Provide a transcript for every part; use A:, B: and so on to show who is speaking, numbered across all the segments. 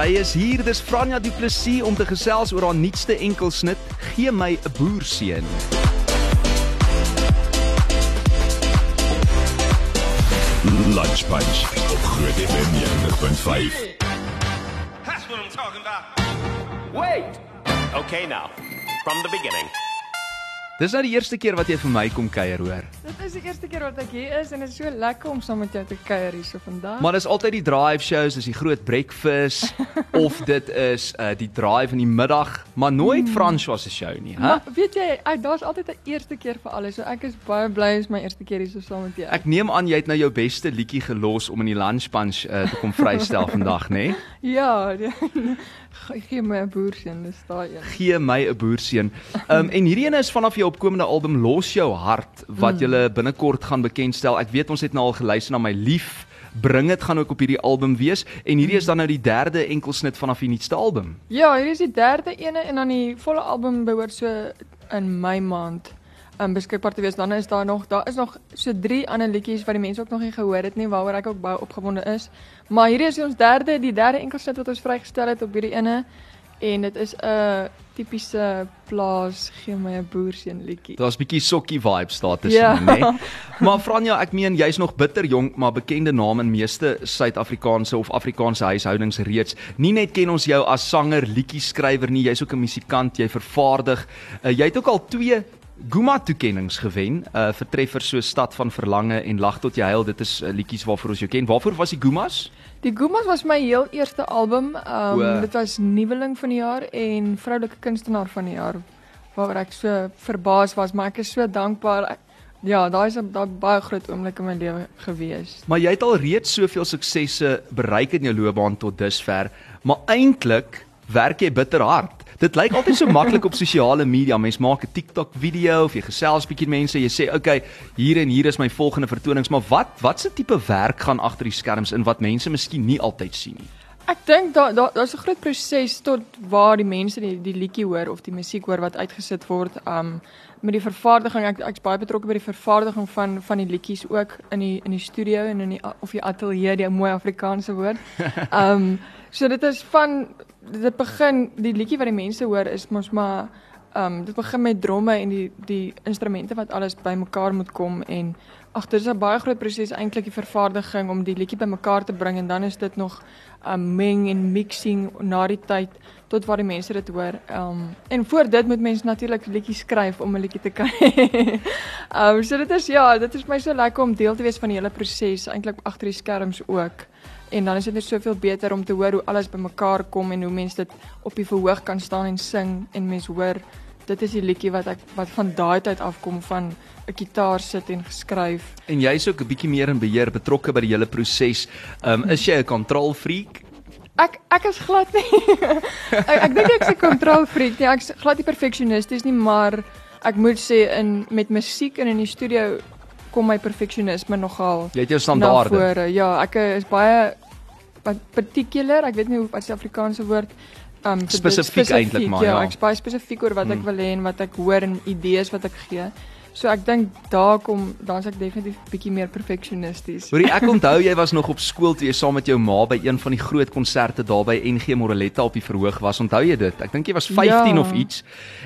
A: Sy is hier, dis Franja Du Plessis om te gesels oor haar nuutste enkelsnit, Gee my 'n boerseun.
B: Lunch Punch op Groot FM 90.5.
C: That's what I'm talking about. Wait. Okay, now, from the beginning.
A: Dis nou die eerste keer wat jy vir my kom kuier, hoor.
D: Dit is die eerste keer wat ek hier is en dit is so lekker om saam met jou te kuier hierso vandag.
A: Maar dis altyd die drive shows, dis die groot breakfast of dit is uh die drive in die middag, maar nooit François se show nie, hè?
D: Maar weet jy, ek- daar's altyd 'n eerste keer vir alles. So ek is baie bly is my eerste keer hierso saam met jou.
A: Ek neem aan jy het nou jou beste liedjie gelos om in die lunch punch uh, te kom vrystel vandag, né? Nee?
D: Ja, die, ge- gee my 'n boerseun, dis daai een.
A: Gee my 'n boerseun. Um en hierdie ene is vanaf jou opkomende album Los jou hart wat jy binnekort gaan bekendstel. Ek weet ons het nou al geluister na my lief. Bring dit gaan ook op hierdie album wees en hierdie is dan nou die derde enkelsnit vanaf die nuutste album.
D: Ja, hier is die derde ene en dan die volle album behoort so in Mei maand um, beskikbaar te wees. Dan is daar nog daar is nog so drie ander liedjies wat die mense ook nog nie gehoor het nie waaroor ek ook baie opgewonde is. Maar hierdie is ons derde, die derde enkelsit wat ons vrygestel het op hierdie ene en dit is 'n tipiese plaas gee my 'n boerseun liedjie.
A: Daar's bietjie sokkie vibes daar tussen,
D: Ja.
A: né? Nee? Maar Franja, ek meen jy's nog bitter jonk, maar bekende naam in meeste Suid-Afrikaanse of Afrikaanse huishoudings reeds. Nie net ken ons jou as sanger, liedjieskrywer nie, jy's ook 'n musikant, jy vervaardig. Uh, jy het ook al twee Guma toekennings gewen, uh vir treffers so Stad van Verlange en Lag tot jy huil. Dit is uh, liedjies waarvoor ons jou ken. Waarvoor was die Gumas?
D: Die Goomas was my heel eerste album. Um,
A: O.
D: dit was nuweling van die jaar en vroulike kunstenaar van die jaar waaroor ek so verbaas was, maar ek is so dankbaar. Ek, ja, daai is 'n baie groot oomblik in my lewe gewees.
A: Maar jy het al reeds soveel suksesse bereik in jou loopbaan tot dusver, maar eintlik werk jy bitter hard. Dit lyk altyd so maklik op sosiale media. Mens maak 'n TikTok video of jy gesels bietjie met mense, jy sê, "Oké, okay, hier en hier is my volgende vertonings." Maar wat watse tipe werk gaan agter die skerms in wat mense miskien nie altyd sien nie?
D: Ek dink daar daar daar's 'n groot proses tot waar die mense die die liedjie hoor of die musiek hoor wat uitgesit word. Um met die vervaardiging ek ek's baie betrokke by die vervaardiging van van die liedjies ook in die in die studio en in die of die ateljee, die mooi Afrikaanse woord. Um so dit is van dit begin die liedjie wat die mense hoor is mos maar um dit begin met dromme en die die instrumente wat alles bymekaar moet kom en ag dit is 'n baie groot proses eintlik die vervaardiging om die liedjie bymekaar te bring en dan is dit nog um meng en mixing na die tyd tot waar die mense dit hoor. Um en voor dit moet mense natuurlik liedjies skryf om 'n liedjie te kan. hê. um so dit is ja, dit is vir my so lekker om deel te wees van die hele proses eintlik agter die skerms ook. En dan is dit net soveel beter om te hoor hoe alles bymekaar kom en hoe mense dit op die verhoog kan staan en sing en mense hoor dit is die liedjie wat ek wat van daai tyd afkom van 'n gitaar sit en geskryf.
A: En jy's ook 'n bietjie meer in beheer, betrokke by die hele proses. Um is jy 'n control freak?
D: Ek ek is glad nie. ek ek dink ek's 'n kontrolfreak nie. Ek's glad nie perfeksionisties nie, maar ek moet sê in met musiek en in die studio kom my perfeksionisme nogal
A: Jy het jou standaarde.
D: vore. Ja, ek is baie particular. Ek weet nie hoe wat is die Afrikaanse woord um
A: Spesifiek eintlik maar, ja.
D: Ja, ek's baie spesifiek oor wat ek
A: Mm.
D: wil hê en wat ek hoor en idees wat ek gee. So ek dink daar kom dan's ek definitief bietjie meer perfeksionisties.
A: Hoorie, ek onthou jy was nog op skool toe jy saam met jou ma by een van die groot konserte daar by NG Moreletta op die verhoog was. Onthou jy dit? Ek dink jy was 15
D: Ja.
A: of iets.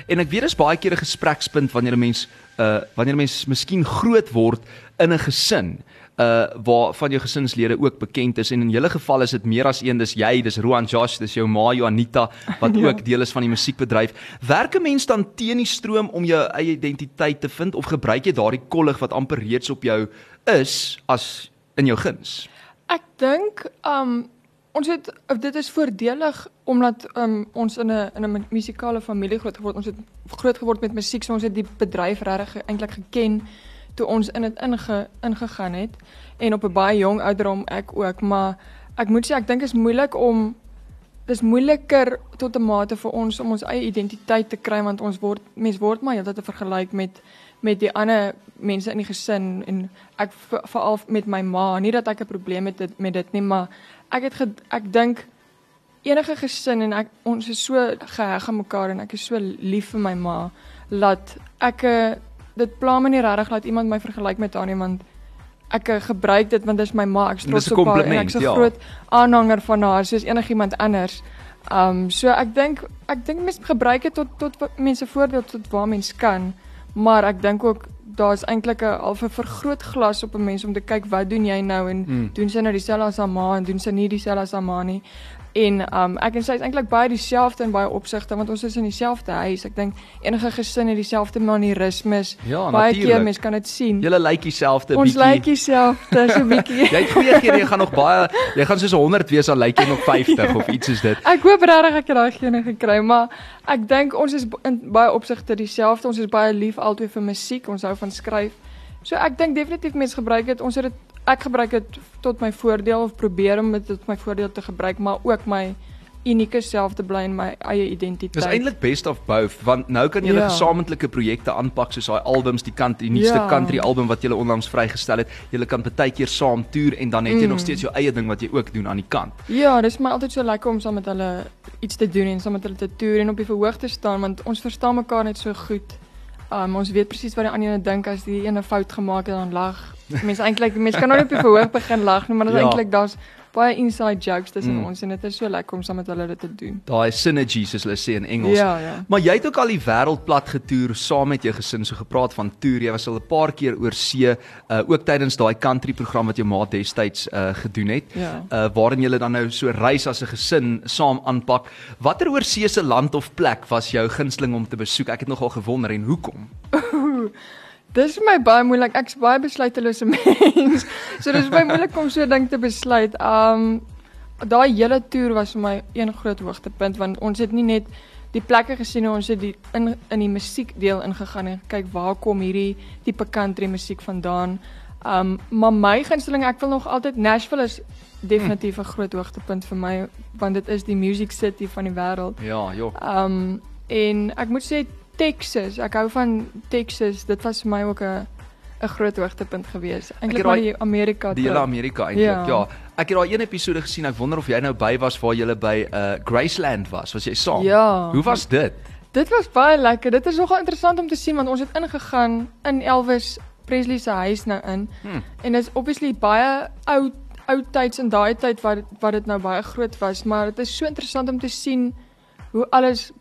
A: En ek weet dis baie keer 'n gesprekspunt wanneer 'n mens uh wanneer 'n mens miskien groot word in 'n gesin uh waar van jou gesinslede ook bekend is en in julle geval is dit meer as een dis jy dis Roan Josh dis jou ma Juanita wat
D: Ja.
A: ook deel is van die musiekbedryf werk 'n mens dan teen die stroom om jou eie identiteit te vind of gebruik jy daardie kollig wat amper reeds op jou is as in jou guns
D: Ek dink um ons het dit is voordelig omdat um ons in 'n in 'n musikale familie groot geword. Ons het groot geword met musiek, so ons het die bedryf regtig eintlik geken toe ons in dit inge, ingegaan het en op 'n baie jong ouderdom ek ook, maar ek moet sê ek dink is moeilik om dis moeiliker tot 'n mate vir ons om ons eie identiteit te kry want ons word mens word maar heeltyd vergelyk met met die ander mense in die gesin en ek ve- veral met my ma, nie dat ek 'n probleem het dit- met dit nie, maar ek het ek dink enige gesin en ek ons is so geheg aan mekaar en ek is so lief vir my ma dat ek eh, dit pla my nie regtig dat iemand my vergelyk met haar nie want ek uh, gebruik dit want dit is my ma, ek is trots op haar en
A: compliment,
D: ek's 'n
A: ja.
D: groot aanhanger van haar soos enigiemand anders. Um so ek dink ek dink mense gebruik dit tot tot mense voordeel tot waar mens kan, maar ek dink ook daar's eintlik 'n half 'n vergrootglas op 'n mens om te kyk wat doen jy nou en
A: Mm.
D: doen sy nou dieselfde as haar ma en doen sy nie dieselfde as haar ma nie. En um ek en sy is eintlik baie dieselfde in baie opsigte want ons is in dieselfde huis. Ek dink enige gesin het dieselfde manierismes.
A: Ja,
D: baie keer mense kan dit sien.
A: Julle lyk dieselfde
D: ons
A: bietjie.
D: lyk dieselfde so bietjie.
A: Jy het goeie gene, jy gaan nog baie jy gaan soos 100 wees al lyk jy nog 50 of iets soos dit.
D: Ek hoop regtig ek het daai gene gekry, maar ek dink ons is in baie opsigte dieselfde. Ons is baie lief albei vir musiek. Ons hou van skryf. So ek dink definitief mense gebruik dit. Ons het dit ek gebruik dit tot my voordeel of probeer om dit tot my voordeel te gebruik, maar ook my unieke self te bly in my eie identiteit.
A: Dis eintlik best of both want nou kan julle
D: Ja.
A: gesamentlike projekte aanpak soos daai albums, die kant die nuutste
D: Ja.
A: country album wat julle onlangs vrygestel het. Julle kan baie keer saam toer en dan het jy
D: Mm.
A: nog steeds jou eie ding wat jy ook doen aan die kant.
D: Ja, dis my altyd so lekker om saam met hulle iets te doen en saam met hulle te toer en op die verhoog te staan want ons verstaan mekaar net so goed. Um ons weet presies wat die ander dink as die ene fout gemaak het dan lag. Mense eintlik mense kan nou op die verhoog begin lag nie, maar dit is
A: Ja.
D: eintlik daar's baie inside jokes tussen
A: Mm.
D: ons en dit is so lekker om saam met hulle dit te doen.
A: Daai synergy soos hulle sê in Engels.
D: Ja, ja.
A: Maar jy het ook al die wêreld plat getoer saam met jou gesin, so gepraat van toer. Jy was al 'n paar keer oor see, uh ook tydens daai country program wat jou ma destyds uh gedoen het.
D: Ja.
A: Uh waarin julle dan nou so reis as 'n gesin saam aanpak. Watter oorsese land of plek was jou gunsteling om te besoek? Ek het nogal gewonder en hoekom?
D: Dis vir my baie moeilik. Ek's baie besluitelose mens. So dis my moeilik om so 'n ding te besluit. Um daai hele toer was vir my een groot hoogtepunt want ons het nie net die plekke gesien ons het die in in die musiekdeel ingegaan en kyk waar kom hierdie tipe country musiek vandaan. Um maar my gunsteling, ek wil nog altyd Nashville is definitief 'n groot hoogtepunt vir my want dit is die music city van die wêreld.
A: Ja, joh.
D: Um en ek moet sê Texas, ek hou van Texas. Dit was vir my ook 'n 'n groot hoogtepunt gewees. Eintlik maar die Amerika
A: Die hele. Amerika eintlik. Ja.
D: Ja.
A: Ek het daai een episode gesien. Ek wonder of jy nou by was waar jy by uh Graceland was. Was jy saam?
D: Ja.
A: Hoe was dit?
D: Dit was baie lekker. Dit is nogal interessant om te sien want ons het ingegaan in Elvis Presley se huis nou in.
A: Hmm.
D: En dit is obviously baie oud oud tyds in daai tyd wat wat dit nou baie groot was, maar dit is so interessant om te sien hoe alles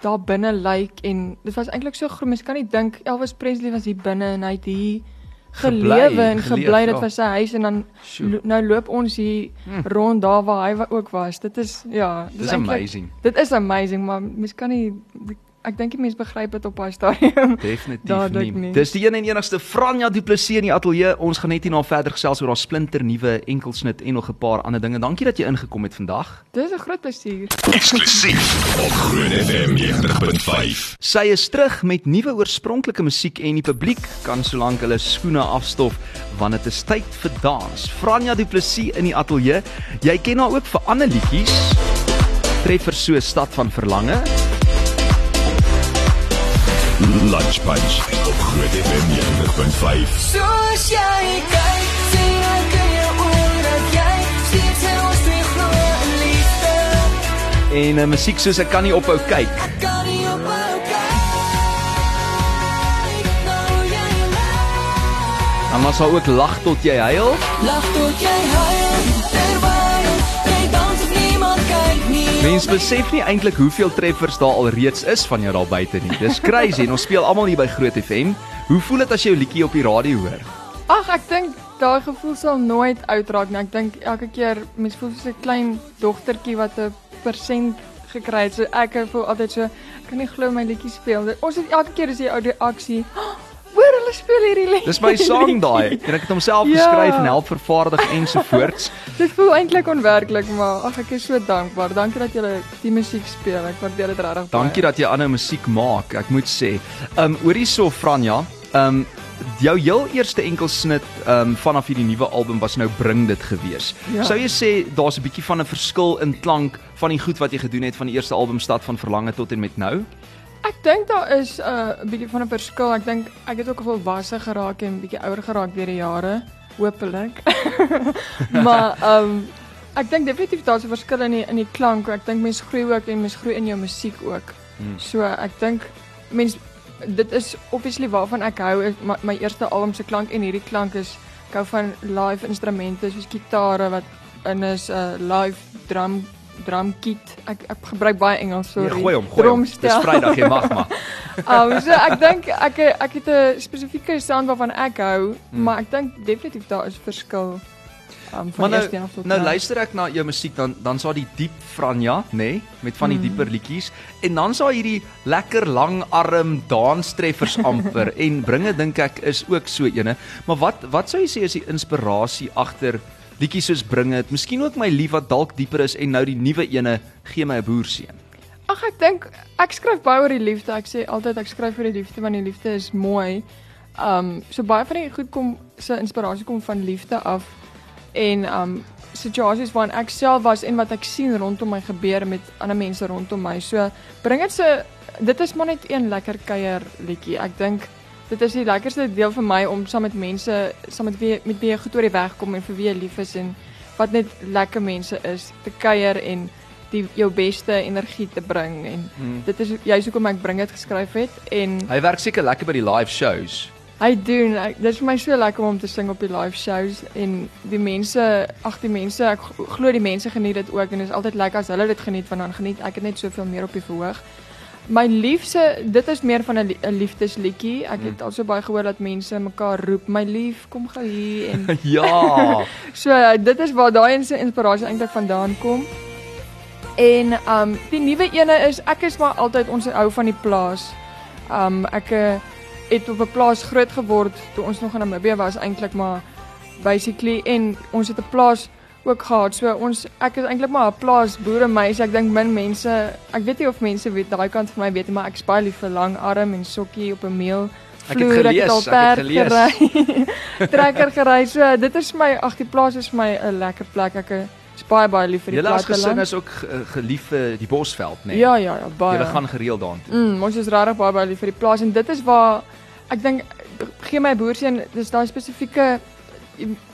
D: daar binne lyk en dit was eintlik so groot. Mens kan nie dink Elvis Presley was hier binne en hy het hier gelewe en gebly. Dit
A: ja.
D: was sy huis en dan lo nou loop ons hier
A: Hmm.
D: rond daar waar hy ook was. Dit is ja, dit is
A: amazing.
D: Dit is amazing, maar mens kan nie ek dink die mense begryp dit op daai stadium.
A: Definitief nie.
D: nie.
A: Dis die een en enigste Franja Du Plessis in die ateljee. Ons gaan net hierna verder gesels oor haar splinter nuwe enkelsnit en nog 'n paar ander dinge. Dankie dat jy ingekom het vandag.
D: Dis 'n groot plesier.
B: Eksklusief op Groot FM 90.5.
A: Sy is terug met nuwe oorspronklike musiek en die publiek kan solank hulle skoene afstof want dit is tyd vir dans. Franja Du Plessis in die ateljee. Jy ken haar ook vir ander liedjies. Treffers so Stad van Verlange.
B: Lunch Punch op Groot FM 90.5.
E: Soos jy kyk, sien ek in jou oë dat jy steeds in ons twee glo in liefde.
A: En 'n uh, musiek soos ek kan nie ophou kyk.
E: Kan nie ophou kyk. Nou jy lag.
A: Dan was daar ook lag tot jy huil.
E: Lag tot jy huil.
A: Mense besef nie eintlik hoeveel treffers daar al reeds is van jou daar buite nie. Dis crazy en ons speel almal hier by Groot FM. Hoe voel dit as jy jou liedjie op die radio hoor?
D: Ag, ek dink daai gevoel sal nooit uitraak nie. Ek dink elke keer mens voel soos 'n klein dogtertjie wat 'n persent gekry het. So ek voel altyd so kan nie glo my liedjie speel. Ons het elke keer as jy ou reaksie. Hoor hulle speel hierdie lied.
A: Dis my sang daai. En ek het homself
D: Ja.
A: geskryf en help vervaardig ensovoorts.
D: Dit voel eintlik onwerklik, maar ag ek is so dankbaar. Dankie dat julle die musiek speel. Ek waardeer dit regtig baie.
A: Dankie dat jy aanhou musiek maak. Ek moet sê. Um oor hierso Franja, um jou heel eerste enkelsnit um vanaf hierdie nuwe album was nou bring dit gewees.
D: Ja.
A: Sou jy sê daar's 'n bietjie van 'n verskil in klank van die goed wat jy gedoen het van die eerste album Stad van Verlange tot en met nou?
D: Ek dink daar is 'n uh, bietjie van 'n verskil. Ek dink ek het ook volwasse geraak en bietjie ouer geraak deur die jare, hopelik. maar ehm um, ek dink definitief daar's 'n verskil in die in die klank. Ek dink mense groei ook en mense groei in jou musiek ook.
A: Hmm.
D: So ek dink mense dit is obviously waarvan ek hou is my, my eerste album se klank en hierdie klank is Ek hou van live instrumente soos gitare wat in is 'n uh, live drum drum kit. Ek ek gebruik baie Engels
A: Nee,
D: sorry.
A: gooi hom, gooi hom. Dis. Vrydag, jy mag maar.
D: Um, so ek dink ek ek het 'n spesifieke sound waarvan ek hou,
A: Hmm.
D: maar ek dink definitief daar is verskil. Um,
A: Maar nou, nou
D: nou.
A: luister ek na jou musiek dan dan sa die diep Franja, nê, nee, met van die
D: Mm.
A: dieper liedjies en dan sa hierdie lekker lang arm danstreffers amper en bringe dink ek is ook so ene. Maar wat wat sou jy sê is die inspirasie agter liedjies soos bringe dit? Miskien ook my lief wat dalk dieper is en nou die nuwe ene gee my 'n boerseun.
D: Ag ek dink ek skryf baie oor die liefde. Ek sê altyd ek skryf oor die liefde want die liefde is mooi. Um so baie van die goed kom se inspirasie kom van liefde af en um situasies waarin ek self was en wat ek sien rondom my gebeur met ander mense rondom my. So bring dit se dit is maar net een lekker kuier liedjie. Ek dink dit is die lekkerste deel vir my om saam met mense saam met wie met wie jy goed oor die weg kom en vir wie jy lief is en wat net lekker mense is te kuier en die jou beste energie te bring en
A: Hmm.
D: dit is juist hoekom ek bring dit geskryf het en
A: Hy werk seker lekker by die live shows.
D: hy doen ek, dit is vir my so lekker om te sing op die live shows en die mense ag die mense ek glo die mense geniet dit ook en dit is altyd lekker as hulle dit geniet want dan geniet ek dit net soveel meer op die verhoog. My liefse dit is meer van 'n lie- 'n liefdesliedjie. Ek het al so baie gehoor dat mense mekaar roep, my lief, kom gou hier en
A: ja.
D: So dit is waar daai se inspirasie eintlik vandaan kom. En um die nuwe ene is ek is maar altyd ons hou van die plaas. Um ek uh, het op 'n plaas groot geword toe ons nog in Namibië was eintlik maar basically en ons het 'n plaas ook gehad. So ons ek is eintlik maar 'n plaas boeremeisie. Ek dink min mense, ek weet nie of mense weet daai kant van my weet nie, maar ek is baie lief vir lang arm en sokkie op 'n meel.
A: Ek het
D: vloer,
A: gelees, ek het
D: perd
A: gelees.
D: gery. trekker gery. So dit is my ag die plaas is my 'n lekker plek. Ek is baie baie lief vir die
A: Julle as gesin is ook ge- gelief vir die Bosveld, nê? Nee.
D: Ja ja ja baie.
A: Julle gaan gereeld daartoe.
D: Mm, ons is regtig baie baie lief vir die plaas en dit is waar ek dink gee my boerseun dis daai spesifieke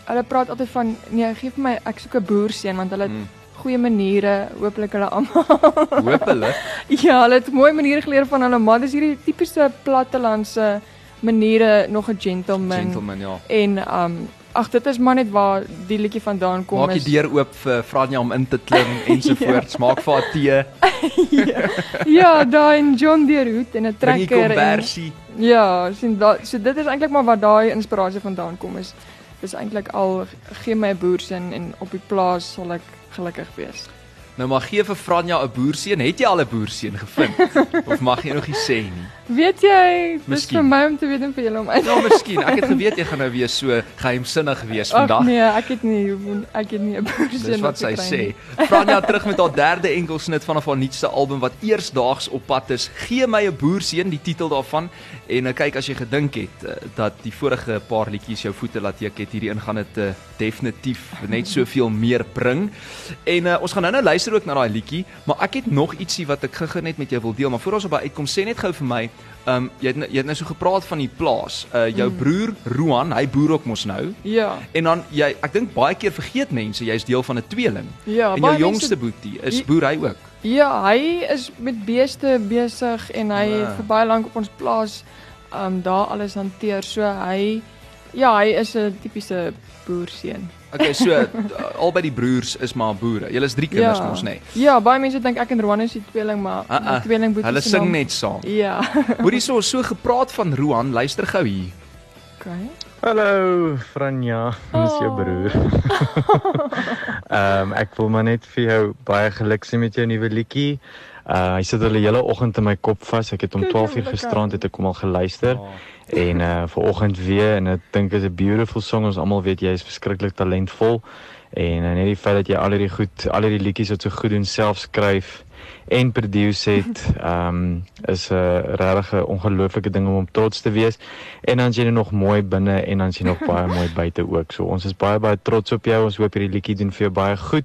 D: hulle praat altyd van nee gee vir my ek soek 'n boerseun want hulle het
A: Mm.
D: goeie maniere hooplik hulle almal
A: Hoop hulle.
D: ja hulle het mooi maniere geleer van hulle maar dis hierdie tipiese plattelandse maniere nog 'n gentleman,
A: Gentleman, ja.
D: en um ag dit is maar net waar die liedjie vandaan kom
A: Maak die
D: is
A: deur oop vir Franja om in te klim ensovoorts. Maak vir haar tee,
D: ja daai en John Deere hoed en 'n
A: die
D: trekker en. Ja, sien da so dit is eintlik maar waar daai inspirasie vandaan kom is. Dis eintlik al gee my 'n boerseun en op die plaas sal ek gelukkig wees.
A: Nou maar gee vir Franja 'n boerseun. Het jy al 'n boerseun gevind? of mag jy nog nie sê nie?
D: Weet jy, dis vir my om te weet en vir julle om uit.
A: Ja, miskien. Ek het geweet jy gaan nou weer so geheimsinnig wees
D: Ag
A: vandag.
D: nee, ek het nie ek het nie 'n boerseun.
A: Dis wat sy sê. Franja terug met haar derde enkelsnit vanaf haar nuutste album wat eersdaags op pad is. Gee my 'n boerseun, die titel daarvan. En uh, kyk as jy gedink het uh, dat die vorige paar liedjies jou voete laat tek het, hierdie een gaan dit uh, definitief net soveel meer bring. En uh, ons gaan nou-nou luister ook na daai liedjie, maar ek het nog ietsie wat ek gou-gou net met jou wil deel, maar voor ons op by uitkom, sê net gou vir my, ehm um, jy het nou- jy het nou so gepraat van die plaas. Uh jou mm. broer Roan, hy boer ook mos nou.
D: Ja.
A: En dan jy ek dink baie keer vergeet mense jy's deel van 'n tweeling.
D: Ja,
A: en jou jongste boetie is boer hy ook.
D: Ja, hy is met beeste besig en hy
A: Ja.
D: het vir baie lank op ons plaas um daar alles hanteer. So hy ja, hy is 'n tipiese boerseun.
A: Okay, so albei die broers is maar boere. Julle is drie kinders mos nê. Nee.
D: Ja, baie mense dink ek en Roan is die tweeling, maar
A: Uh -uh.
D: tweeling boetie
A: Hulle sing
D: naam-
A: net saam.
D: Ja.
A: Hoorie so so gepraat van Roan, luister gou hier.
D: Okay.
F: Hallo Franja, dis jou
D: Oh.
F: broer. Ehm um, ek wil maar net vir jou baie geluk sê met jou nuwe liedjie. Uh hy sit al die hele oggend in my kop vas. Ek het om
D: Kyk,
F: 12 uur
D: hoe lekker.
F: gisterand het ek hom al geluister
A: Oh.
F: en uh vanoggend weer en ek dink dit is 'n beautiful song. Ons almal weet jy is verskriklik talentvol en uh, net die feit dat jy al hierdie goed, al hierdie liedjies wat so goed doen self skryf en produce het, ehm um, is 'n uh, regtig 'n ongelooflike ding om op trots te wees. En dan is jy nog mooi binne en dan is jy nog baie mooi buite ook. So ons is baie baie trots op jou. Ons hoop hierdie liedjie doen vir jou baie goed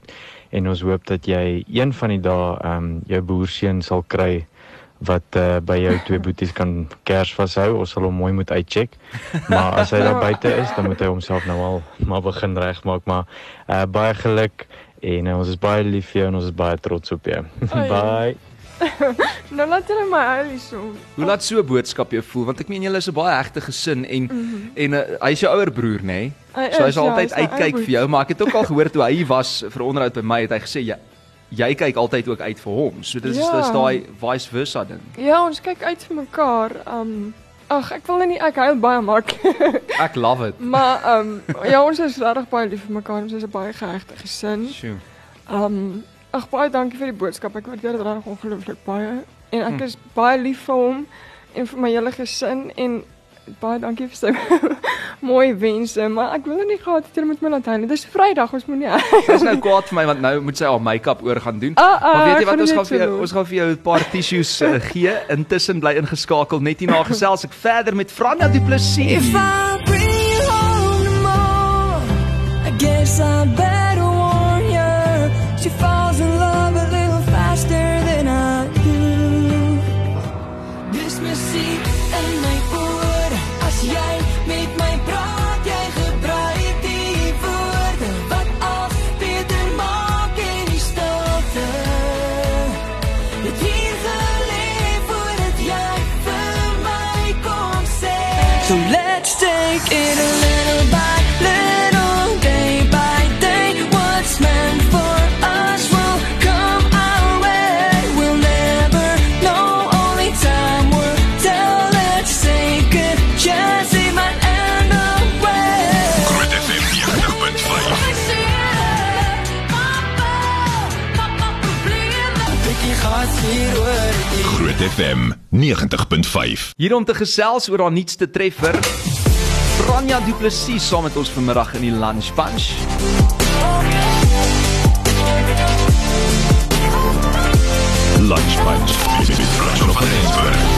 F: en ons hoop dat jy een van die dae ehm um, jou boerseun sal kry wat uh, by jou twee boeties kan kers vashou. Ons sal hom mooi moet uitcheck. Maar as hy daar buite is, dan moet hy homself nou al maar begin regmaak, maar uh, baie geluk en uh, ons is baie lief vir jou en ons is baie trots op jou.
D: Ai.
F: Bye.
D: Nou laat hulle my huilie so.
A: Hoe laat so 'n boodskap jou voel? Want ek meen julle is 'n baie hegte gesin en mm -hmm. en uh, hy is jou ouer broer, nê? Nee?
D: Hy
A: So hy sal
D: ja,
A: altyd
D: hy's my
A: uitkyk vir jou, maar ek het ook al gehoor toe hy was vir onderhoud by my, het hy gesê jy jy kyk altyd ook uit vir hom. So dis
D: Ja.
A: dis daai vice versa ding.
D: Ja, ons kyk uit vir mekaar. Um ag, ek wil nie ek hou baie maklik.
A: Ek love it.
D: maar um ja, ons is regtig baie lief vir mekaar. Ons is 'n baie gehegte gesin.
A: Sjoe.
D: Um ag baie dankie vir die boodskap. Ek waardeer dit regtig ongelooflik baie. En ek
A: Hm.
D: is baie lief vir hom en vir my hele gesin en baie dankie vir sy mooi wense, maar ek wil nie gehad het jy moet my laat huil. nie. Dis Vrydag, ons moenie.
A: Sy's nou kwaad vir my want nou moet sy haar make-up oor gaan doen.
D: Ah, ah,
A: maar weet jy wat ons
D: dit
A: gaan vir jou
D: doen.
A: ons gaan vir jou 'n paar tissues uh, gee. Intussen bly ingeskakel net hierna gesels ek verder met Franja Du Plessis.
E: If I bring you home tomorrow, I guess I better let's take it a little by little, day by day. What's meant for us will come our way. We'll never know, only time will tell. Let's take a chance, it might end away.
B: Groot FM 90.5. Groot FM 90.5.
A: Hier om te gesels oor haar nuutste treffer. Franja Du Plessis saam met ons vanmiddag in die Lunch Punch.
B: Lunch Punch. Met Frans van Rensburg.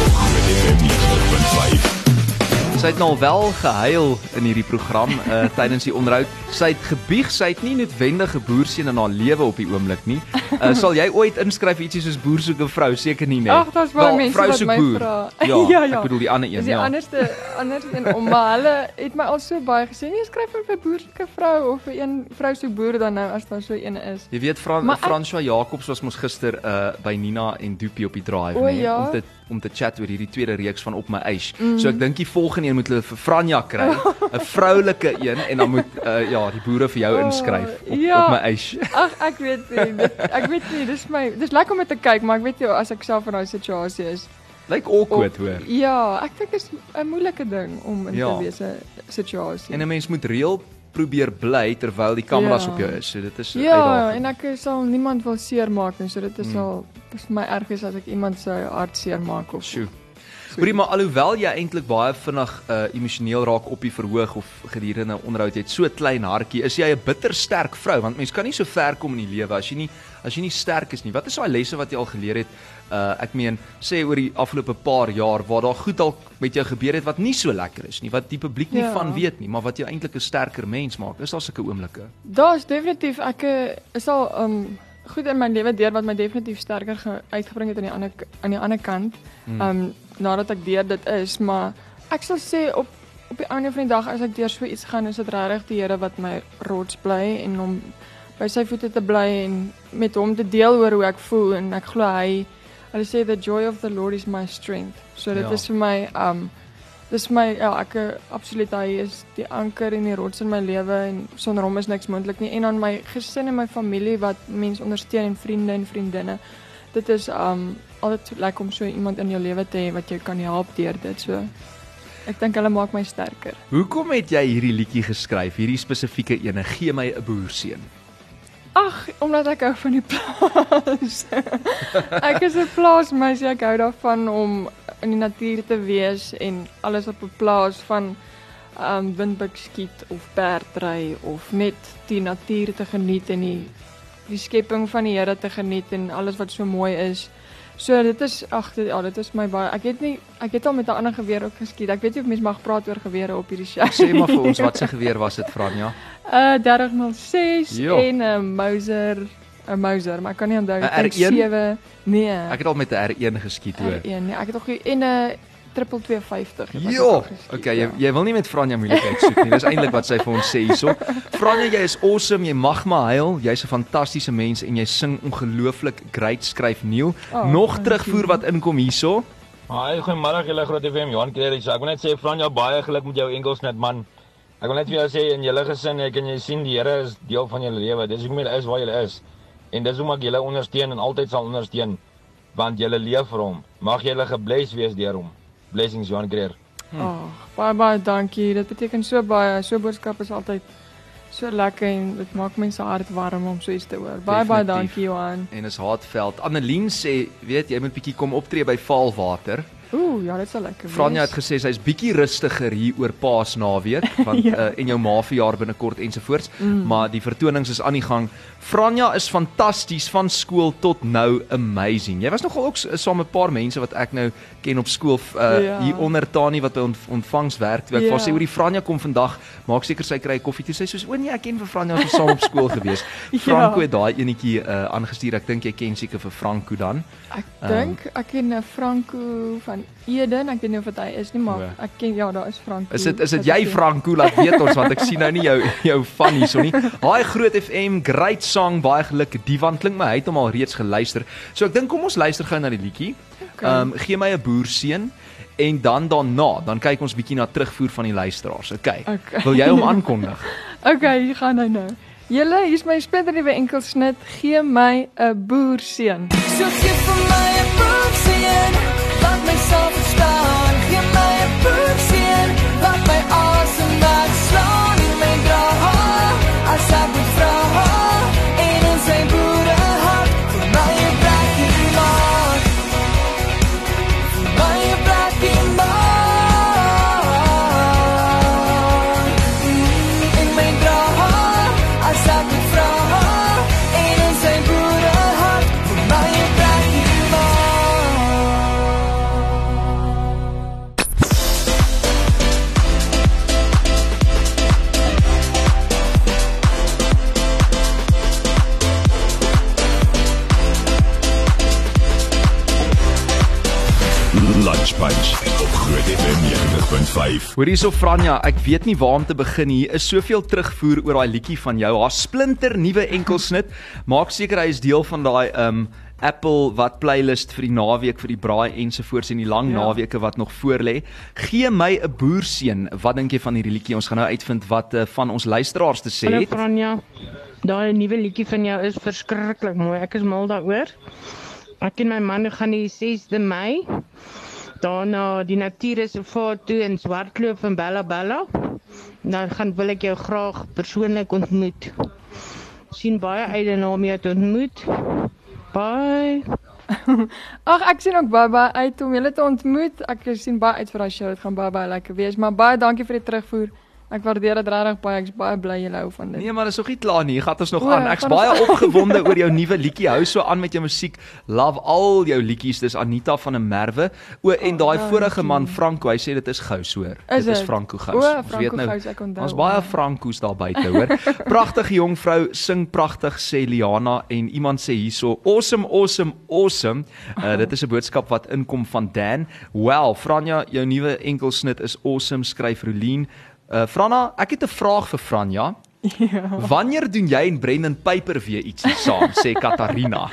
B: Groot FM 90.5.
A: Sy het nou wel gehuil in hierdie program uh tydens die onderhoud. Sy het gebieg sy het nie noodwendig 'n boerseun in haar lewe op die oomblik nie. Uh sal jy ooit inskryf ietsie soos boer soek 'n vrou? Seker nie, nee.
D: Ag, daar's baie
A: Wel,
D: mense wat
A: soek
D: my
A: boer.
D: vra.
A: Ja,
D: Ja, ja.
A: ek bedoel die ander een,
D: die
A: ja.
D: anderste anders en om maar hulle het my al so baie gesê, nee, skryf vir 'n boerlike vrou of vir een vrou soek boer dan nou as daar so een is.
A: Jy weet Fran François Jacobs was mos gister uh by Nina en Doopie op die drive nê
D: ja?
A: om te om te chat oor hierdie tweede reeks van op my ys. Mm. So ek dink die volgende een moet hulle vir Franja kry, 'n vroulike een en dan moet uh ja, die boere vir jou
D: O,
A: inskryf op,
D: ja.
A: op my ys.
D: Ag, ek weet nie. Dit, ek weet nie, dis my dis lekker om dit te kyk, maar ek weet jy as ek self in daai situasie is.
A: Lyk awkward hoor.
D: Ja, ek dink is 'n moeilike ding om in
A: Ja.
D: te wees 'n situasie.
A: En 'n mens moet reël probeer bly terwyl die kameras
D: Ja.
A: op jou is. So dit is 'n
D: Ja,
A: uitdaging.
D: en ek sal niemand wil seermaak nie, so dit is
A: Mm.
D: al vir my erg is as ek iemand se hart seermaak of
A: Sjoe. Hoorie maar alhoewel jy eintlik baie vinnig uh emosioneel raak op die verhoog of gedurende 'n onderhoud, jy het so klein hartjie, is jy 'n bitter sterk vrou want mens kan nie so ver kom in die lewe as jy nie as jy nie sterk is nie. Wat is daai lesse wat jy al geleer het? Uh ek meen, sê oor die afgelope paar jaar waar daar goed dalk met jou gebeur het wat nie so lekker is nie, wat die publiek nie
D: Ja.
A: van weet nie, maar wat jou eintlik 'n sterker mens maak. Is daar sulke oomblikke?
D: Daar's definitief ek eh, is al um goed in my lewe deur wat my definitief sterker ge, uitgebring het aan die ander aan die ander kant.
A: Hmm.
D: Um nadat ek deur dit is, maar ek sal sê op op die einde van die dag as ek deur so iets gaan, is dit regtig die Here wat my rots bly en om by sy voete te bly en met hom te deel oor hoe ek voel en ek glo hy hulle sê the joy of the Lord is my strength. So dit
A: Ja.
D: is vir my um dis my ja, ek absoluut hy is die anker en die rots in my lewe en sonder hom is niks moontlik nie en aan my gesin en my familie wat mense ondersteun en vriende en vriendinne. Dit is um altyd lekker om so iemand in jou lewe te hê wat jou kan help deur dit. So ek dink hulle maak my sterker.
A: Hoekom het jy hierdie liedjie geskryf? Hierdie spesifieke ene, gee my 'n boerseun.
D: Ag, omdat ek hou van die plaas. ek is 'n plaasmeisie, ek hou daarvan om in die natuur te wees en alles op 'n plaas van um windbuk skiet of perdry of net die natuur te geniet en die die skepping van die Here te geniet en alles wat so mooi is. So dit is ag ja, dit is my baie. Ek het nie ek het al met 'n ander geweer ook geskiet. Ek weet nie of mense mag praat oor gewere op hierdie show.
A: Sê maar vir ons wat se geweer was dit, Franja?
D: Uh 3006
A: Ja.
D: en 'n Mauser, 'n Mauser, maar ek kan nie onthou
A: Een
D: ek dink
A: R1?
D: 7. Nee.
A: Ek het al met 'n R1 geskiet hoor.
D: R1. Nee, ek het ook en 'n triple 250. het ek
A: Ja, okay, jy jy wil nie met Franja moeilikheid soek nie. Dis eintlik wat sy vir ons sê hierso. Franja, jy is awesome, jy mag maar huil. Jy's 'n fantastiese mens en jy sing ongelooflik great, skryf Neil.
D: Oh,
A: Nog terugvoer wat inkom hierso.
G: Haai, goeiemôre julle Groot FM Johan Kreer. Ek wil net sê Franja baie geluk met jou enkelsnet man. Ek wil net vir jou sê in julle gesin, ek en jy sien die Here is deel van julle lewe. Dis hoekom jy is waar jy is. En dis hoekom ek julle ondersteun en altyd sal ondersteun want julle leef vir hom. Mag julle gebless wees deur hom. Blessings Johan Kreer.
D: Oh, baie baie dankie. Dit beteken so baie. So boodskap is altyd so lekker en dit maak mense hart warm om so iets te hoor. Baie baie
A: Definitief.
D: dankie Johan.
A: En is Hartveld. Annelien sê, weet jy moet bietjie kom optree by Vaalwater.
D: Ooh, ja, dit sal lekker wees.
A: Franja het gesê sy's bietjie rustiger hier oor Paasnaweek want
D: Ja.
A: uh, en jou ma verjaar binnekort ensovoorts, mm. maar die vertonings is aan die gang. Franja is fantasties van skool tot nou amazing. Jy was nogal ook saam met 'n paar mense wat ek nou ken op skool uh,
D: Ja.
A: hier onder Tani wat by ont ontvangs werk. Toe ek
D: Ja.
A: vir sê oor die Franja kom vandag, maak seker sy kry koffie toe. Sy sê soos o nee, ek ken vir Franja ons was saam op skool gewees.
D: Ja.
A: Franco het daai enetjie uh, aangestuur. Ek dink jy ken seker vir Franco dan.
D: Ek dink ek ken 'n Franco van Eden. Ek weet nie of dit hy is nie, maar
A: O.
D: ek ken ja, daar is Franco.
A: Is dit is dit jy. Franco laat weet ons want ek sien nou nie jou jou van hierso nie. Haai Groot FM, great song, baie geluk. Divan klink my hy het hom al reeds geluister. So ek dink kom ons luister gou na die liedjie.
D: Okay.
A: Ehm um, gee my 'n boerseun en dan daarna, dan kyk ons bietjie na terugvoer van die luisteraars. Okay.
D: Okay.
A: Wil jy hom aankondig?
D: Okay, hier gaan hy nou. Julle, hier's my splinternuwe enkelsnit. Gee my 'n boerseun.
E: So gee vir my 'n boekseën wat
A: Hoor hierso Franja, ek weet nie waar om te begin nie. Hier is soveel terugvoer oor daai liedjie van jou. Haar splinter nuwe enkelsnit. Maak seker hy is deel van daai um Apple wat playlist vir die naweek vir die braai ensovoorts en die lang
D: Ja.
A: naweke wat nog voorlê. Gee my 'n boerseun. Wat dink jy van hierdie liedjie? Ons gaan nou uitvind wat uh, van ons luisteraars te sê
H: Hallo
A: het.
H: Franja. Daai nuwe liedjie van jou is verskriklik mooi. Ek is mal daaroor. Ek en my man gaan die 6de Mei daarna die natuurreservaat toe in Swartkloof in Bella Bella. Dan gaan wil ek jou graag persoonlik ontmoet. sien baie uit daarna om jou te ontmoet. Bye.
D: Ag, ek sien ook baie baie uit om julle te ontmoet. Ek sien baie uit vir daai show. Dit gaan baie baie lekker wees. Maar baie dankie vir die terugvoer. Ek waardeer dit regtig baie. Ek's baie bly julle hou van dit.
A: Nee, maar dis nog nie klaar nie. Gaan ons nog
D: O,
A: aan. Ek's
D: gaan ons-
A: baie opgewonde oor jou nuwe liedjie. Hou so aan met jou musiek. Love al jou liedjies. Dis Anita van der Merwe. O en daai
D: dankie.
A: vorige man Franco, hy sê dit is gous hoor.
D: Is
A: dit is? Franco gous. Ons
D: ek onthou.
A: Ons baie Francos daar buite hoor. Pragtige jong vrou, sing pragtig sê Liana en iemand sê hierso, awesome, awesome, awesome. Uh, dit is 'n boodskap wat inkom van Dan. Well, Franja, jou nuwe enkelsnit is awesome, skryf Rolien. Uh Franna, ek het 'n vraag vir Franja. Ja. Wanneer doen jy en Brendan Piper weer ietsie saam? sê Katarina.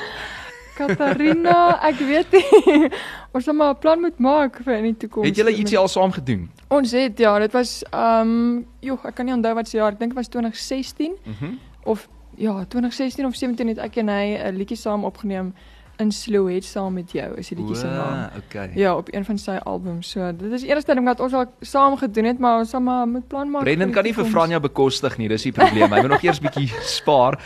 D: Katarina, ek weet nie. Ons sal maar 'n plan moet maak vir in die toekoms.
A: Het julle ietsie al saam gedoen?
D: Ons het ja, dit was ehm um, joh, ek kan nie onthou wat se jaar, ek dink dit was 2016
A: Mhm. Mm
D: of ja, 2016 of 17 het ek en hy 'n liedjie saam opgeneem in Silhouette saam met jou, is die liedjie se naam.
A: okay.
D: Ja, op een van sy albums. So, dit is die eerste ding wat ons al saam gedoen het, maar ons sal maar moet plan maak.
A: Brendan kan nie vir. Franja bekostig nie, dis die probleem. Hy moet nog eers bietjie spaar.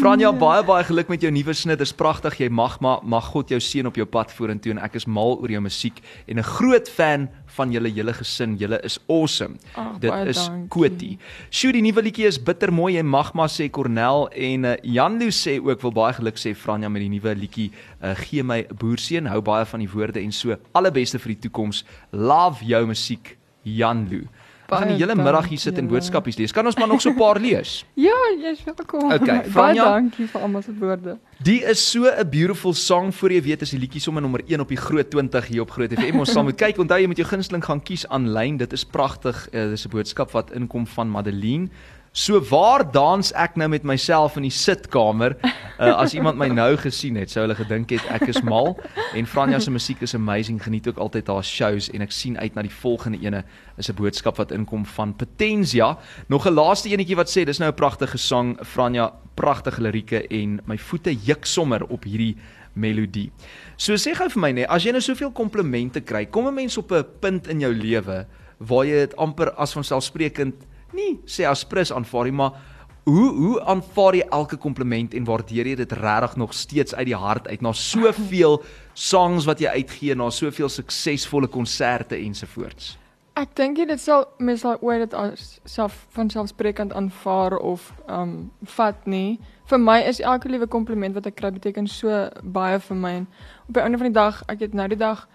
A: Franja, baie baie geluk met jou nuwe snit. Dis pragtig. Jy mag maar mag God jou seën op jou pad vorentoe en ek is mal oor jou musiek en 'n groot fan van julle hele gesin. Julle is awesome.
D: Ag,
A: Dit is. Koti. Sjoe, die nuwe liedjie is bitter mooi. Jy mag maar sê Cornel en uh, Janlu sê ook wil baie geluk sê Franja met die nuwe liedjie. Uh, gee my boerseun. Hou baie van die woorde en so. Alle beste vir die toekoms. Love jou musiek, Janlu. Ek gaan die hele
D: Baie
A: middag hier sit en boodskapies lees. Kan ons maar nog so 'n paar lees?
D: Ja, jy's welkom.
A: Okay,
D: Baie
A: Franja?
D: dankie vir almal se woorde.
A: Die is so 'n beautiful song voor jy weet is die liedjie sommer nommer 1 op die groot 20 hier op Groot FM. Ons sal moet kyk. Onthou jy moet jou gunsteling gaan kies aanlyn. Dit is pragtig. Uh, dis 'n boodskap wat inkom van Madeline. So waar dans ek nou met myself in die sitkamer? Uh, as iemand my nou gesien het, sou hulle gedink het ek is mal. En Franja se musiek is amazing. Geniet ook altyd haar shows en ek sien uit na die volgende ene. Is 'n boodskap wat inkom van Potensia. Nog 'n laaste enetjie wat sê dis nou 'n pragtige sang. Franja, pragtige lirieke en my voete juk sommer op hierdie melodie. So sê gou vir my nê, as jy nou soveel komplimente kry, kom 'n mens op 'n punt in jou lewe waar jy dit amper as vanselfsprekend nie sê as prins aanvaar nie, maar hoe hoe aanvaar jy elke kompliment en waardeer jy dit regtig nog steeds uit die hart uit na soveel songs wat jy uitgee, na soveel suksesvolle konserte ensovoorts?
D: Ek dink dit sal mens sal ooit dit as self van selfsprekend aanvaar of ehm um, vat nie. Vir my is elke liewe kompliment wat ek kry beteken so baie vir my. En op die einde van die dag, ek het nou die dag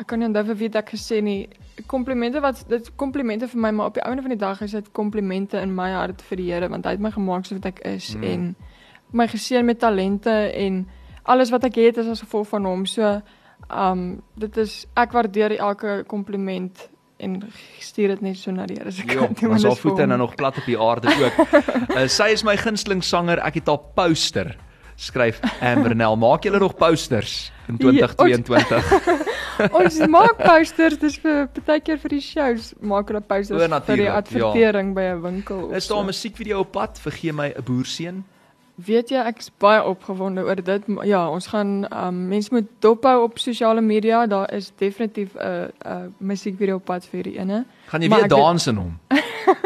D: ek kan nie onthou vir wie dit ek gesê nie. Komplimente wat dit komplimente vir my, maar op die einde van die dag is dit komplimente in my hart vir die Here want hy het my gemaak so wat ek is
A: Mm.
D: en my geseën met talente en alles wat ek het is as gevolg van hom. So ehm um, dit is ek waardeer elke kompliment en stuur dit net so na die Here se
A: Ja,
D: kant.
A: haar
D: dis vir
A: voete
D: hom.
A: nou nog plat op die aarde ook. uh, sy is my gunsteling sanger. Ek het haar poster skryf Amber Nell. Maak julle nog posters in
D: Ja, ons-
A: 2022?
D: Ons maak posters, dis vir baie keer vir die shows, maak hulle posters
A: O,
D: vir die
A: ja.
D: advertering by 'n winkel.
A: Is daar 'n
D: so.
A: musiekvideo op pad? Vergee my 'n boerseun.
D: Weet jy, ek's baie opgewonde oor dit. Ja, ons gaan um mense moet dophou op sosiale media. Daar is definitief 'n 'n musiekvideo op pad vir hierdie ene.
A: Gaan jy
D: Maar
A: weer dans in hom?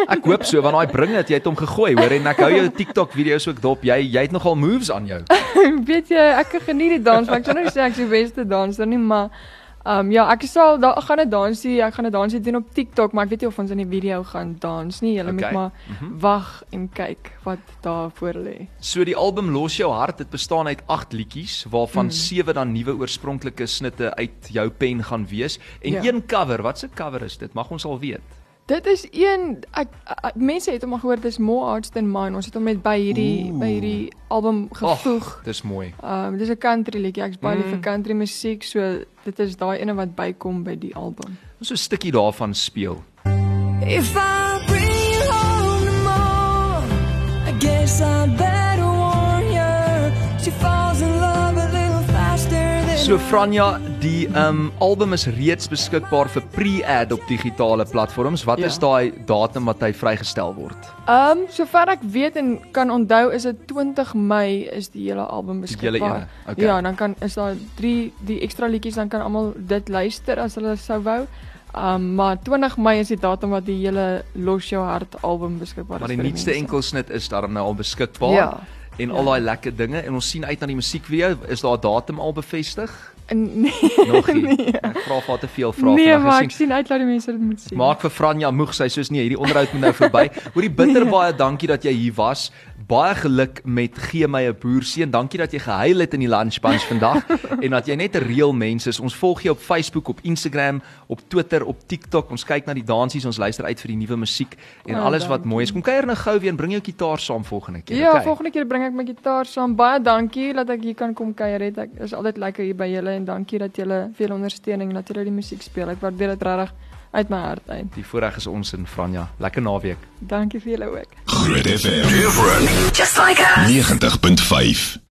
A: Ek hoop so want daai bring dit, jy het hom gegooi, hoor en ek hou jou TikTok video's ook dop. Jy jy het nogal moves aan jou.
D: Weet jy, ek geniet die dans, maar ek sou nou sê ek is die beste danser nie, maar um ja, ek sal daar gaan 'n dansie, ek gaan 'n dansie doen op TikTok, maar ek weet nie of ons in die video gaan dans nie. Julle
A: Okay.
D: moet maar
A: Mhm.
D: wag en kyk wat daar voor lê.
A: So die album Los jou hart, dit bestaan uit 8 liedjies waarvan
D: Mm.
A: 7 dan nuwe oorspronklike snitte uit jou pen gaan wees en
D: Ja.
A: een cover. Wat 'n cover is dit? Mag ons al weet.
D: Dit is een ek, ek mense het hom al gehoor dis More Arts Than Mine. Ons het hom net by hierdie
A: Oeh.
D: by hierdie album gevoeg.
A: Dis mooi.
D: Um dis 'n country liedjie. Ek's baie lief
A: Mm.
D: vir country musiek, so dit is daai ene wat bykom by die album.
A: Ons so 'n stukkie daarvan speel.
E: If I bring you home tomorrow, I guess I better warn you. She falls in love a little faster than
A: So Franja, die um album is reeds beskikbaar vir pre-ad op digitale platforms. Wat
D: Ja.
A: is daai datum wat hy vrygestel word?
D: Um sover ek weet en kan onthou is dit 20 Mei is die hele album
A: Die hele
D: beskikbaar.
A: ene. Okay.
D: Ja, dan kan is daar 3 die ekstra liedjies dan kan almal dit luister as hulle sou wou. Um maar 20 Mei is die datum wat die hele Los jou hart album beskikbaar
A: Maar
D: is.
A: die
D: vir
A: nuutste
D: mense.
A: enkelsnit is daarom nou al beskikbaar.
D: Ja.
A: En
D: Ja.
A: al daai lekker dinge en ons sien uit na die musiekvideo. Is daar 'n datum al bevestig?
D: Nee.
A: Nog nie.
D: nee.
A: Ek vra vir te veel vrae
D: Nee,
A: vandag
D: maar
A: gesien.
D: ek sien uit dat die mense dit moet sien.
A: Maak vir Franja moeg sy soos nee, hierdie onderhoud moet nou verby. Hoorie bitter
D: Nee.
A: baie dankie dat jy hier was. Baie geluk met gee my 'n boerseun. Dankie dat jy gehuil het in die lunch bunch vandag en dat jy net 'n reël mens is. Ons volg jou op Facebook, op Instagram, op Twitter, op TikTok. Ons kyk na die dansies, ons luister uit vir die nuwe musiek en
D: Oh,
A: alles wat
D: dankie.
A: mooi is. Kom kuier nou gou weer en bring jou kitaar saam volgende keer.
D: Ja,
A: okay?
D: volgende keer bring ek my gitaar saam. Baie dankie dat ek hier kan kom kuier het. Ek is altyd lekker hier by julle en dankie dat julle veel ondersteuning en dat julle die musiek speel. Ek waardeer dit regtig uit my hart uit.
A: Die voorreg is ons in Franja. Lekker naweek.
D: Dankie vir julle ook.
B: Groot FM. Different.
I: Just like us.
B: 90.5